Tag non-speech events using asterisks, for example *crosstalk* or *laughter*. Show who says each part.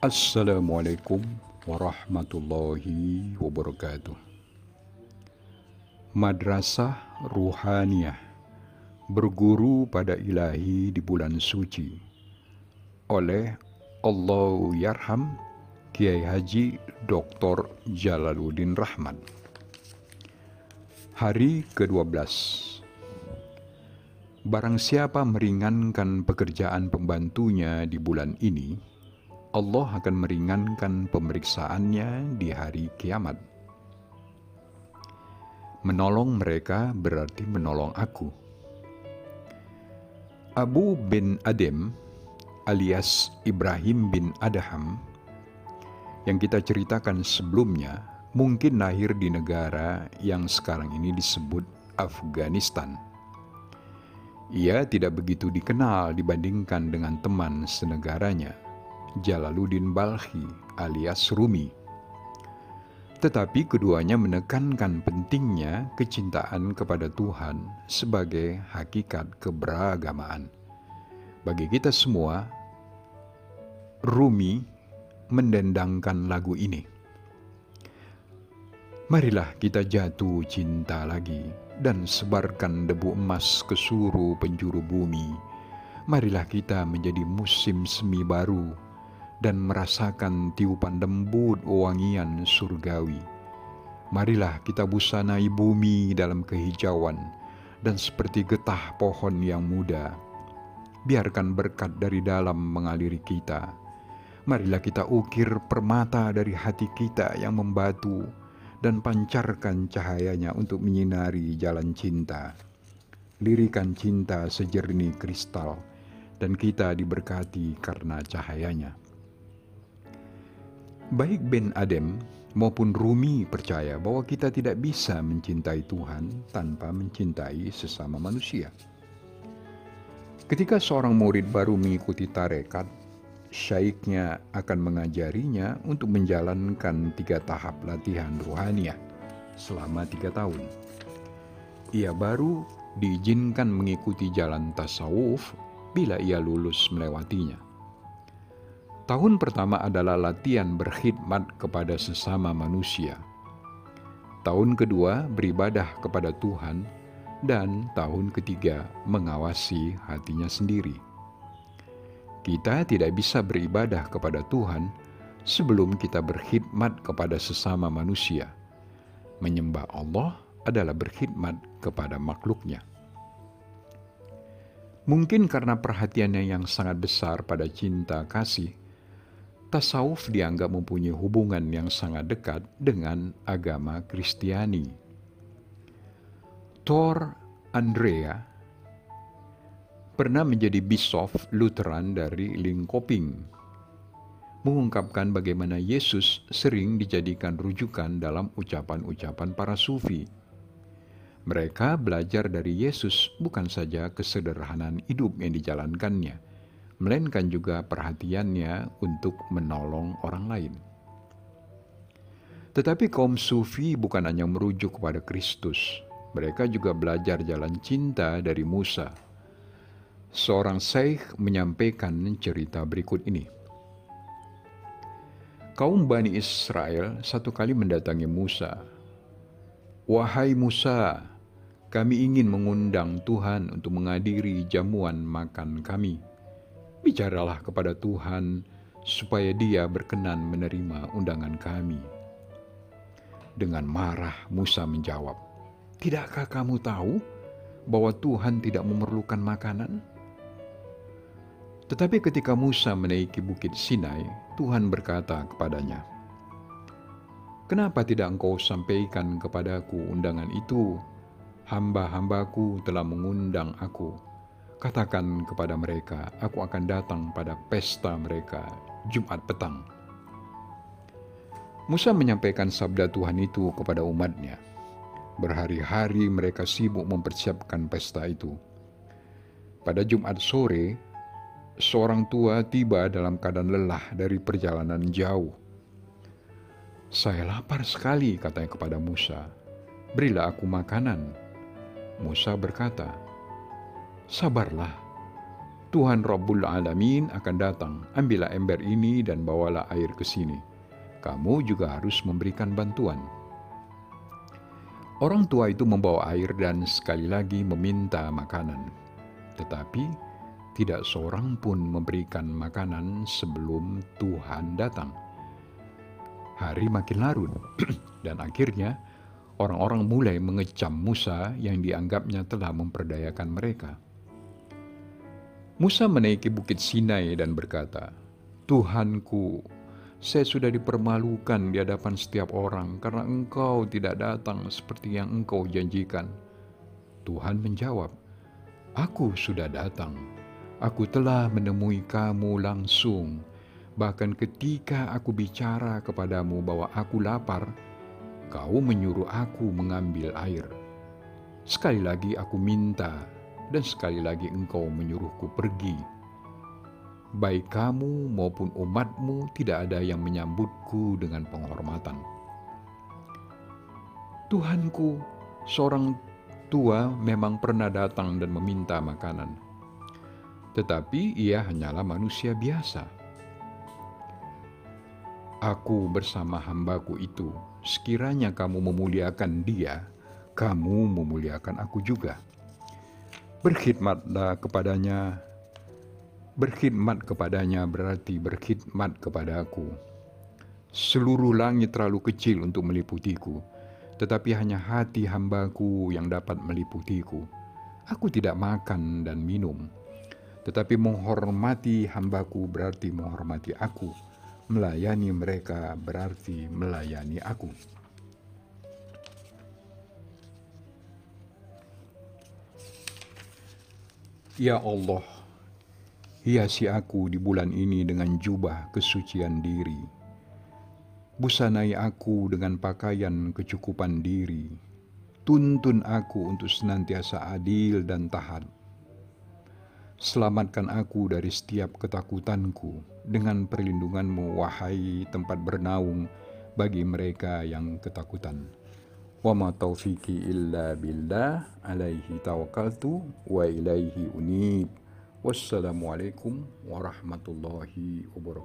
Speaker 1: Assalamualaikum warahmatullahi wabarakatuh. Madrasah Ruhaniyah berguru pada ilahi di bulan suci oleh Allahu Yarham Kiai Haji Dr. Jalaluddin Rahman. Hari ke-12 Barang siapa meringankan pekerjaan pembantunya di bulan ini, Allah akan meringankan pemeriksaannya di hari kiamat. Menolong mereka berarti menolong aku. Abu bin Adem alias Ibrahim bin Adham yang kita ceritakan sebelumnya mungkin lahir di negara yang sekarang ini disebut Afghanistan. Ia tidak begitu dikenal dibandingkan dengan teman senegaranya Jalaluddin Balhi alias Rumi. Tetapi keduanya menekankan pentingnya kecintaan kepada Tuhan sebagai hakikat keberagamaan. Bagi kita semua, Rumi mendendangkan lagu ini. Marilah kita jatuh cinta lagi dan sebarkan debu emas ke suru penjuru bumi. Marilah kita menjadi musim semi baru dan merasakan tiupan lembut wangian surgawi. Marilah kita busanai bumi dalam kehijauan dan seperti getah pohon yang muda. Biarkan berkat dari dalam mengaliri kita. Marilah kita ukir permata dari hati kita yang membatu dan pancarkan cahayanya untuk menyinari jalan cinta. Lirikan cinta sejernih kristal dan kita diberkati karena cahayanya. Baik Ben Adem maupun Rumi percaya bahwa kita tidak bisa mencintai Tuhan tanpa mencintai sesama manusia. Ketika seorang murid baru mengikuti tarekat, syaiknya akan mengajarinya untuk menjalankan tiga tahap latihan ruhaniah selama tiga tahun. Ia baru diizinkan mengikuti jalan tasawuf bila ia lulus melewatinya. Tahun pertama adalah latihan berkhidmat kepada sesama manusia. Tahun kedua beribadah kepada Tuhan dan tahun ketiga mengawasi hatinya sendiri. Kita tidak bisa beribadah kepada Tuhan sebelum kita berkhidmat kepada sesama manusia. Menyembah Allah adalah berkhidmat kepada makhluknya. Mungkin karena perhatiannya yang sangat besar pada cinta kasih, tasawuf dianggap mempunyai hubungan yang sangat dekat dengan agama Kristiani. Thor Andrea pernah menjadi bishop Lutheran dari Linköping, mengungkapkan bagaimana Yesus sering dijadikan rujukan dalam ucapan-ucapan para sufi. Mereka belajar dari Yesus bukan saja kesederhanaan hidup yang dijalankannya, melainkan juga perhatiannya untuk menolong orang lain. Tetapi kaum sufi bukan hanya merujuk kepada Kristus, mereka juga belajar jalan cinta dari Musa. Seorang syekh menyampaikan cerita berikut ini. Kaum Bani Israel satu kali mendatangi Musa. Wahai Musa, kami ingin mengundang Tuhan untuk menghadiri jamuan makan kami bicaralah kepada Tuhan supaya dia berkenan menerima undangan kami. Dengan marah Musa menjawab, Tidakkah kamu tahu bahwa Tuhan tidak memerlukan makanan? Tetapi ketika Musa menaiki bukit Sinai, Tuhan berkata kepadanya, Kenapa tidak engkau sampaikan kepadaku undangan itu? Hamba-hambaku telah mengundang aku Katakan kepada mereka, aku akan datang pada pesta mereka Jumat petang. Musa menyampaikan sabda Tuhan itu kepada umatnya. Berhari-hari mereka sibuk mempersiapkan pesta itu. Pada Jumat sore, seorang tua tiba dalam keadaan lelah dari perjalanan jauh. Saya lapar sekali, katanya kepada Musa. Berilah aku makanan. Musa berkata, Sabarlah, Tuhan Rabbul Alamin akan datang, ambillah ember ini dan bawalah air ke sini. Kamu juga harus memberikan bantuan. Orang tua itu membawa air dan sekali lagi meminta makanan. Tetapi tidak seorang pun memberikan makanan sebelum Tuhan datang. Hari makin larut *clears throat* dan akhirnya orang-orang mulai mengecam Musa yang dianggapnya telah memperdayakan mereka. Musa menaiki bukit Sinai dan berkata, Tuhanku, saya sudah dipermalukan di hadapan setiap orang karena engkau tidak datang seperti yang engkau janjikan. Tuhan menjawab, Aku sudah datang. Aku telah menemui kamu langsung. Bahkan ketika aku bicara kepadamu bahwa aku lapar, kau menyuruh aku mengambil air. Sekali lagi aku minta, dan sekali lagi engkau menyuruhku pergi baik kamu maupun umatmu tidak ada yang menyambutku dengan penghormatan. Tuhanku, seorang tua memang pernah datang dan meminta makanan, tetapi ia hanyalah manusia biasa. Aku bersama hambaku itu, sekiranya kamu memuliakan dia, kamu memuliakan aku juga. Berkhidmatlah kepadanya Berkhidmat kepadanya berarti berkhidmat kepada aku. Seluruh langit terlalu kecil untuk meliputiku, tetapi hanya hati hambaku yang dapat meliputiku. Aku tidak makan dan minum, tetapi menghormati hambaku berarti menghormati aku. Melayani mereka berarti melayani aku. Ya Allah, Hiasi aku di bulan ini dengan jubah kesucian diri. Busanai aku dengan pakaian kecukupan diri. Tuntun aku untuk senantiasa adil dan taat. Selamatkan aku dari setiap ketakutanku dengan perlindunganmu, wahai tempat bernaung bagi mereka yang ketakutan. Wa ma taufiki illa billah alaihi tawakkaltu wa ilaihi unib. Wassalamualaikum warahmatullahi wabarakatuh.